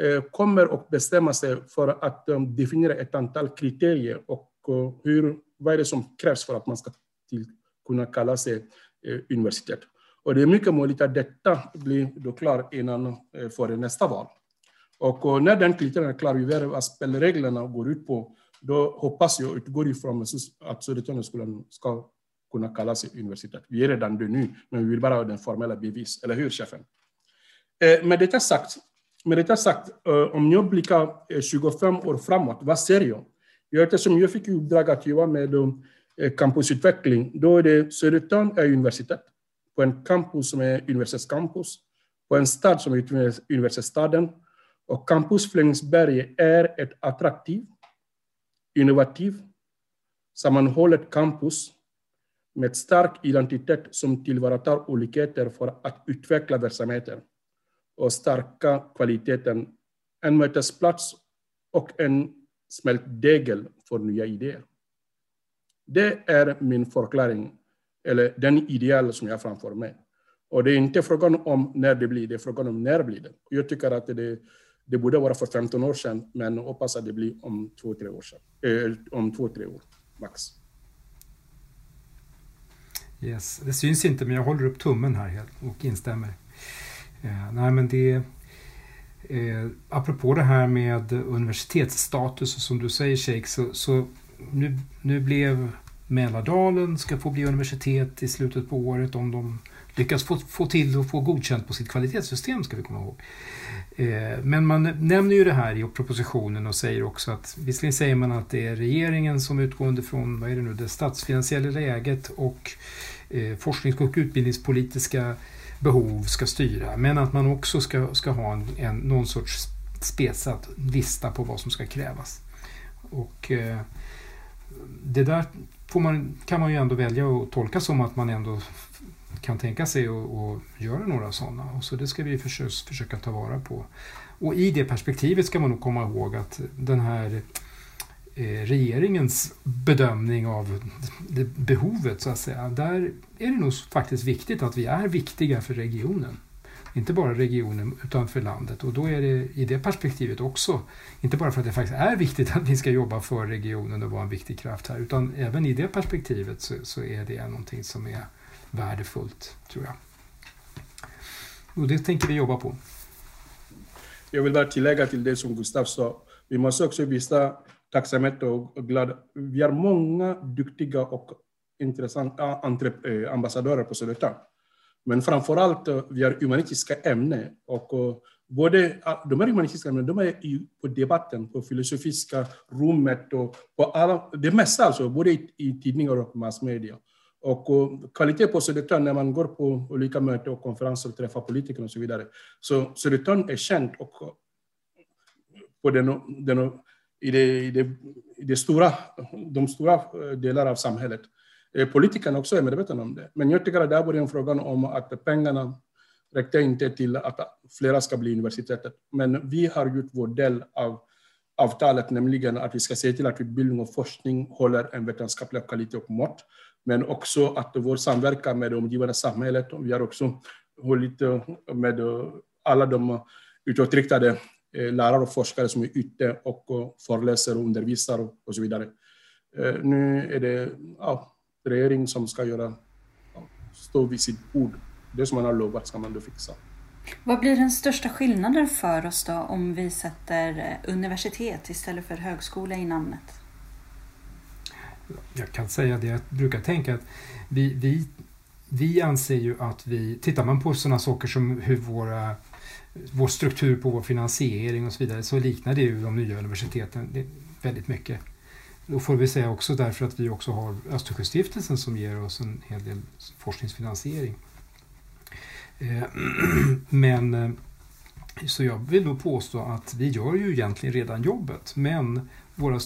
S3: eh, kommer att bestämma sig för att definiera ett antal kriterier och hur, vad är det som krävs för att man ska till, kunna kalla sig universitet. Och det är mycket möjligt att detta blir då klart innan eh, före nästa val. Och när den kriterien är klar, vi vet vad spelreglerna går ut på, då hoppas jag, utgår ifrån att Södertörnsskolan ska kunna kalla sig universitet. Vi är redan det nu, men vi vill bara ha den formella bevis, eller hur chefen? Eh, med detta sagt, med detta sagt eh, om jag blickar 25 år framåt, vad ser jag? eftersom jag fick i uppdrag att jobba med campusutveckling, då är det Södertörn är universitet, på en campus som är universitetscampus, på en stad som är universitetsstaden, och Campus Flemingsberg är ett attraktivt, innovativt, sammanhållet campus med stark identitet som tillvaratar olikheter för att utveckla verksamheter och stärka kvaliteten, en mötesplats och en smältdegel för nya idéer. Det är min förklaring, eller den ideal som jag framför mig. Och det är inte frågan om när det blir, det är frågan om när blir det. Jag tycker att det det borde vara för 15 år sedan, men hoppas att det blir om två, tre år sedan. Eh, om två, tre år, max.
S2: Yes, det syns inte, men jag håller upp tummen här och instämmer. Eh, nej, men det... Eh, apropå det här med universitetsstatus, som du säger Sheikh, så, så nu, nu blev Mälardalen ska få bli universitet i slutet på året om de lyckas få, få till och få godkänt på sitt kvalitetssystem, ska vi komma ihåg. Eh, men man nämner ju det här i propositionen och säger också att visserligen säger man att det är regeringen som utgående från vad är det nu, det statsfinansiella läget och eh, forsknings och utbildningspolitiska behov ska styra. Men att man också ska, ska ha en, en, någon sorts spetsad lista på vad som ska krävas. Och eh, det där man, kan man ju ändå välja att tolka som att man ändå kan tänka sig att göra några sådana. Och så det ska vi förstås försöka ta vara på. Och i det perspektivet ska man nog komma ihåg att den här eh, regeringens bedömning av behovet så att säga. Där är det nog faktiskt viktigt att vi är viktiga för regionen. Inte bara regionen utan för landet och då är det i det perspektivet också, inte bara för att det faktiskt är viktigt att vi ska jobba för regionen och vara en viktig kraft här utan även i det perspektivet så, så är det någonting som är värdefullt tror jag. Och det tänker vi jobba på.
S3: Jag vill bara tillägga till det som Gustav sa. Vi måste också visa tacksamhet och glädje. Vi har många duktiga och intressanta eh, ambassadörer på Södertörn. Men framför allt, eh, vi har humanistiska ämnen. Och eh, både, ah, de här humanistiska ämnena de är på debatten, på filosofiska rummet och på alla, det mesta, alltså, både i, i tidningar och massmedia. Och eh, kvalitet på Södertörn när man går på olika möten och konferenser och träffar politiker och så vidare. Så Södertörn är känt och på den, den, i, det, i, det, i det stora, de stora delar av samhället. Eh, Politikerna också är medvetna om det. Men jag tycker att det här var en fråga om att pengarna räckte inte till att flera ska bli universitetet. Men vi har gjort vår del av avtalet, nämligen att vi ska se till att utbildning och forskning håller en vetenskaplig kvalitet och mått. Men också att vår samverkan med det omgivande samhället, vi har också hållit eh, med eh, alla de utåtriktade lärare och forskare som är ute och föreläser och undervisar och så vidare. Nu är det ja, regering som ska göra, stå vid sitt ord. Det som man har lovat ska man då fixa.
S1: Vad blir den största skillnaden för oss då om vi sätter eh, universitet istället för högskola i namnet?
S2: Jag kan säga det, jag brukar tänka att vi, vi, vi anser ju att vi, tittar man på sådana saker som hur våra, vår struktur på vår finansiering och så vidare så liknar det ju de nya universiteten väldigt mycket. Då får vi säga också därför att vi också har Östersjöstiftelsen som ger oss en hel del forskningsfinansiering. Eh, [clears throat] men eh, så jag vill nog påstå att vi gör ju egentligen redan jobbet men våra,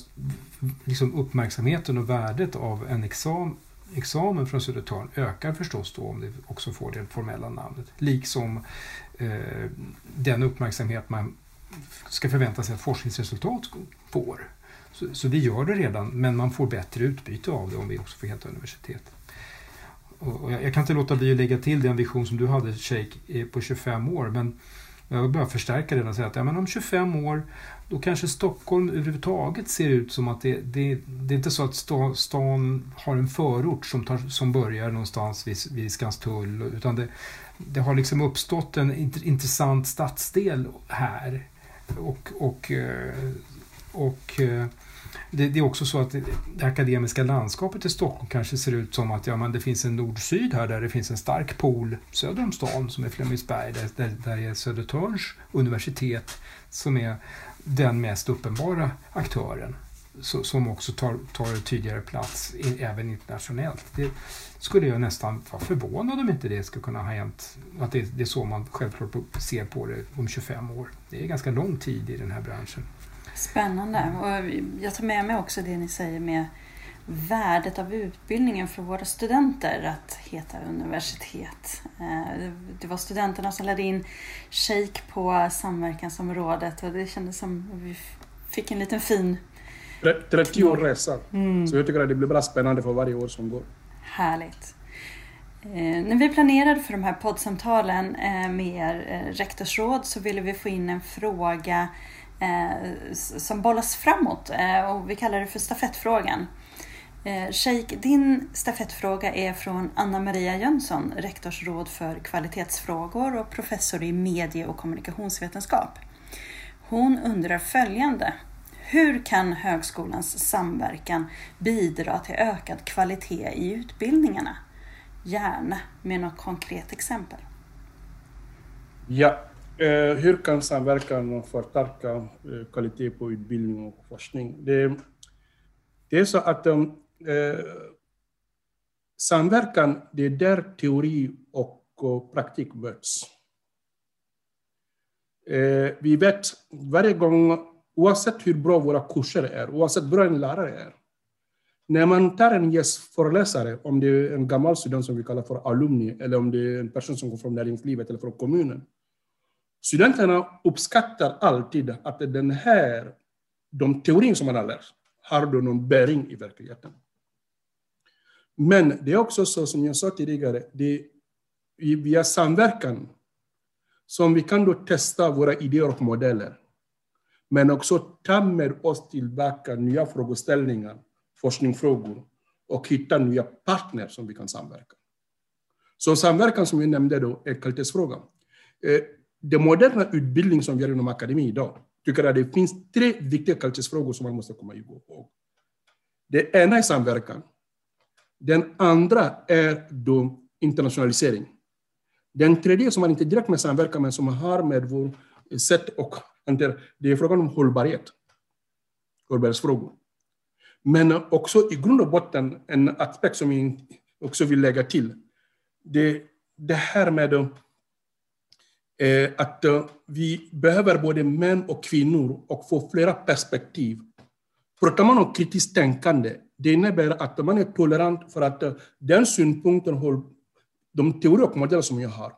S2: liksom uppmärksamheten och värdet av en exam, examen från Södertörn ökar förstås då om det också får det formella namnet. Liksom eh, den uppmärksamhet man ska förvänta sig att forskningsresultat får. Så, så, vi gör det redan, men man får bättre utbyte av det om vi också får heta universitet. Och, och jag, jag, kan inte låta bli att lägga till den vision som du hade, Shake, eh, på 25 år, men jag vill bara förstärka den och säga att ja, men om 25 år då kanske Stockholm överhuvudtaget ser ut som att det, det, det är inte så att stan har en förort som, tar, som börjar någonstans vid, vid Skanstull utan det, det har liksom uppstått en intressant stadsdel här. Och, och, eh, och, och det, det, är också så att det akademiska landskapet i Stockholm kanske ser ut som att ja, men det finns en nord-syd här där det finns en stark pool söder om stan som är Flemingsberg där, där, där är Södertörns universitet som är den mest uppenbara aktören som också tar, tar tydligare plats även internationellt. Det skulle jag nästan vara förvånad om inte det skulle kunna ha hänt. Att det, det är så man självklart ser på det om 25 år. Det är ganska lång tid i den här branschen.
S1: Spännande. Och jag tar med mig också det ni säger med värdet av utbildningen för våra studenter att heta universitet. Eh, det var studenterna som lade in shake på samverkansområdet och det kändes som vi fick en liten fin...
S3: 30 år resa. Mm. Så jag tycker att det blir bara spännande för varje år som går.
S1: Härligt. Eh, när vi planerade för de här poddsamtalen eh, med er rektorsråd så ville vi få in en fråga Eh, som bollas framåt eh, och vi kallar det för stafettfrågan. Eh, Sheikh, din stafettfråga är från Anna-Maria Jönsson, rektorsråd för kvalitetsfrågor och professor i medie och kommunikationsvetenskap. Hon undrar följande. Hur kan högskolans samverkan bidra till ökad kvalitet i utbildningarna? Gärna med något konkret exempel.
S3: Ja, Eh, hur kan samverkan förstärka eh, kvalitet på utbildning och forskning? Det, det är så att eh, samverkan, det är där teori och, och praktik möts. Eh, vi vet varje gång, oavsett hur bra våra kurser är, oavsett hur bra en lärare är, när man tar en gästföreläsare, om det är en gammal student som vi kallar för alumni, eller om det är en person som kommer från näringslivet eller från kommunen, studenterna uppskattar alltid att den här, de teorin som man har lärt, har då någon bäring i verkligheten. Men det är också så, som jag sa tidigare, det är via samverkan som vi kan då testa våra idéer och modeller. Men också ta med oss tillbaka nya frågeställningar, forskningsfrågor och hitta nya partner som vi kan samverka. Så samverkan som vi nämnde då är kvalitetsfrågan. Eh, den moderna utbildning som vi har inom akademin idag tycker att det finns tre viktiga kvalitetsfrågor som man måste komma ihåg. Det ena är samverkan. Den andra är då internationalisering. Den tredje som man inte direkt med samverkan men som har med vår sätt och det är frågan om hållbarhet. Hållbarhetsfrågor. Men också i grund och botten en aspekt som vi också vill lägga till. Det, det här med Eh, att eh, vi behöver både män och kvinnor och få flera perspektiv. Pratar man om kritiskt tänkande, det innebär att man är tolerant för att eh, den synpunkten, de teorier och modeller som jag har,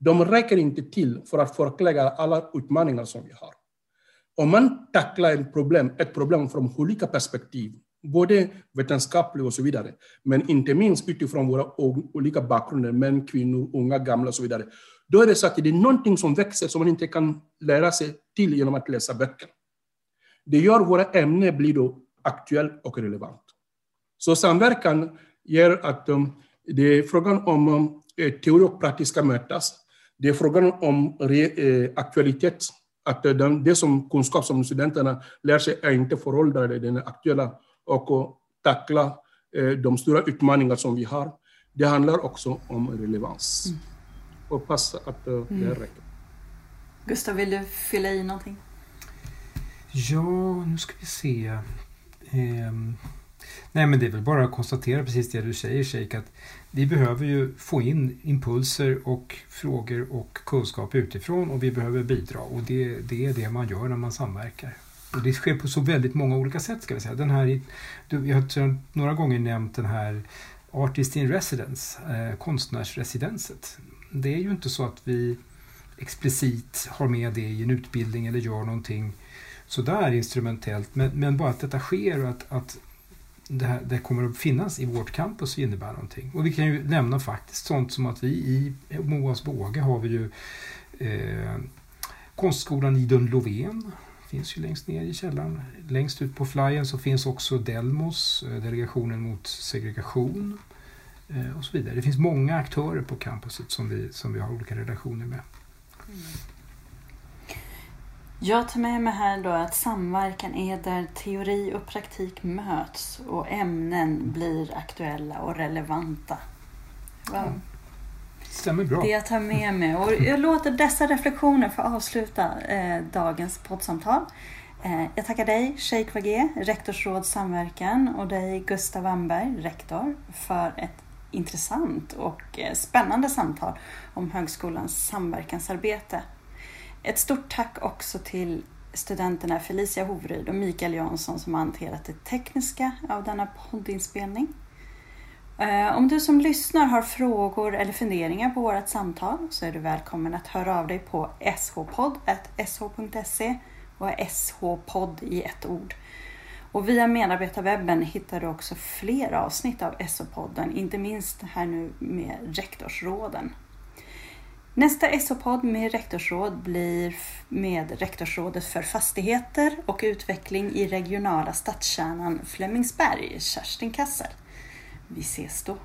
S3: de räcker inte till för att förklara alla utmaningar som vi har. Om man tacklar ett problem, ett problem från olika perspektiv, både vetenskapligt och så vidare, men inte minst utifrån våra olika bakgrunder, män, kvinnor, unga, gamla och så vidare, då är det så att det är någonting som växer som man inte kan lära sig till genom att läsa böcker. Det gör våra ämnen blir då aktuellt och relevant. Så samverkan gör att um, det är frågan om um, eh, teori och praktiska mötas. Det är frågan om re, eh, aktualitet. Att eh, den, det som kunskap som studenterna lär sig är inte föråldrad, den är aktuella. Och tackla de stora utmaningar som vi har. Det handlar också om relevans. Mm. Hoppas att uh, det räcker.
S1: Gustav, vill du fylla i någonting?
S2: Ja, nu ska vi se. Eh, nej, men det är väl bara att konstatera precis det du säger, Sheik, att vi behöver ju få in impulser och frågor och kunskap utifrån och vi behöver bidra och det, det är det man gör när man samverkar. Och det sker på så väldigt många olika sätt ska vi säga. Den här, jag har några gånger nämnt den här Artist in Residence, eh, konstnärsresidenset det är ju inte så att vi explicit har med det i en utbildning eller gör någonting sådär instrumentellt. Men, men bara att detta sker och att, att det, här, det kommer att finnas i vårt campus innebär någonting. Och vi kan ju nämna faktiskt sånt som att vi i Moas båge har vi ju eh, konstskolan Idun Lovén finns ju längst ner i källaren. Längst ut på flyen så finns också Delmos, eh, Delegationen mot segregation. Eh, och så vidare. Det finns många aktörer på campuset som vi, som vi har olika relationer med. Mm.
S1: Jag tar med mig här då att samverkan är där teori och praktik möts och ämnen blir aktuella och relevanta.
S2: Wow. Stämmer bra.
S1: Det jag tar med mig. Och jag låter dessa reflektioner få avsluta eh, dagens poddsamtal. Eh, jag tackar dig, Sheikh Wagé, rektorsråd samverkan och dig, Gustav Wamberg, rektor, för ett intressant och eh, spännande samtal om högskolans samverkansarbete. Ett stort tack också till studenterna Felicia Hovryd och Mikael Jansson som har hanterat det tekniska av denna poddinspelning. Eh, om du som lyssnar har frågor eller funderingar på vårt samtal så är du välkommen att höra av dig på shpodd.sh.se och shpodd i ett ord. Och via medarbetarwebben hittar du också fler avsnitt av SO-podden, inte minst här nu med rektorsråden. Nästa SO-podd med rektorsråd blir med rektorsrådet för fastigheter och utveckling i regionala stadskärnan Flemingsberg, Kerstin Kassel. Vi ses då.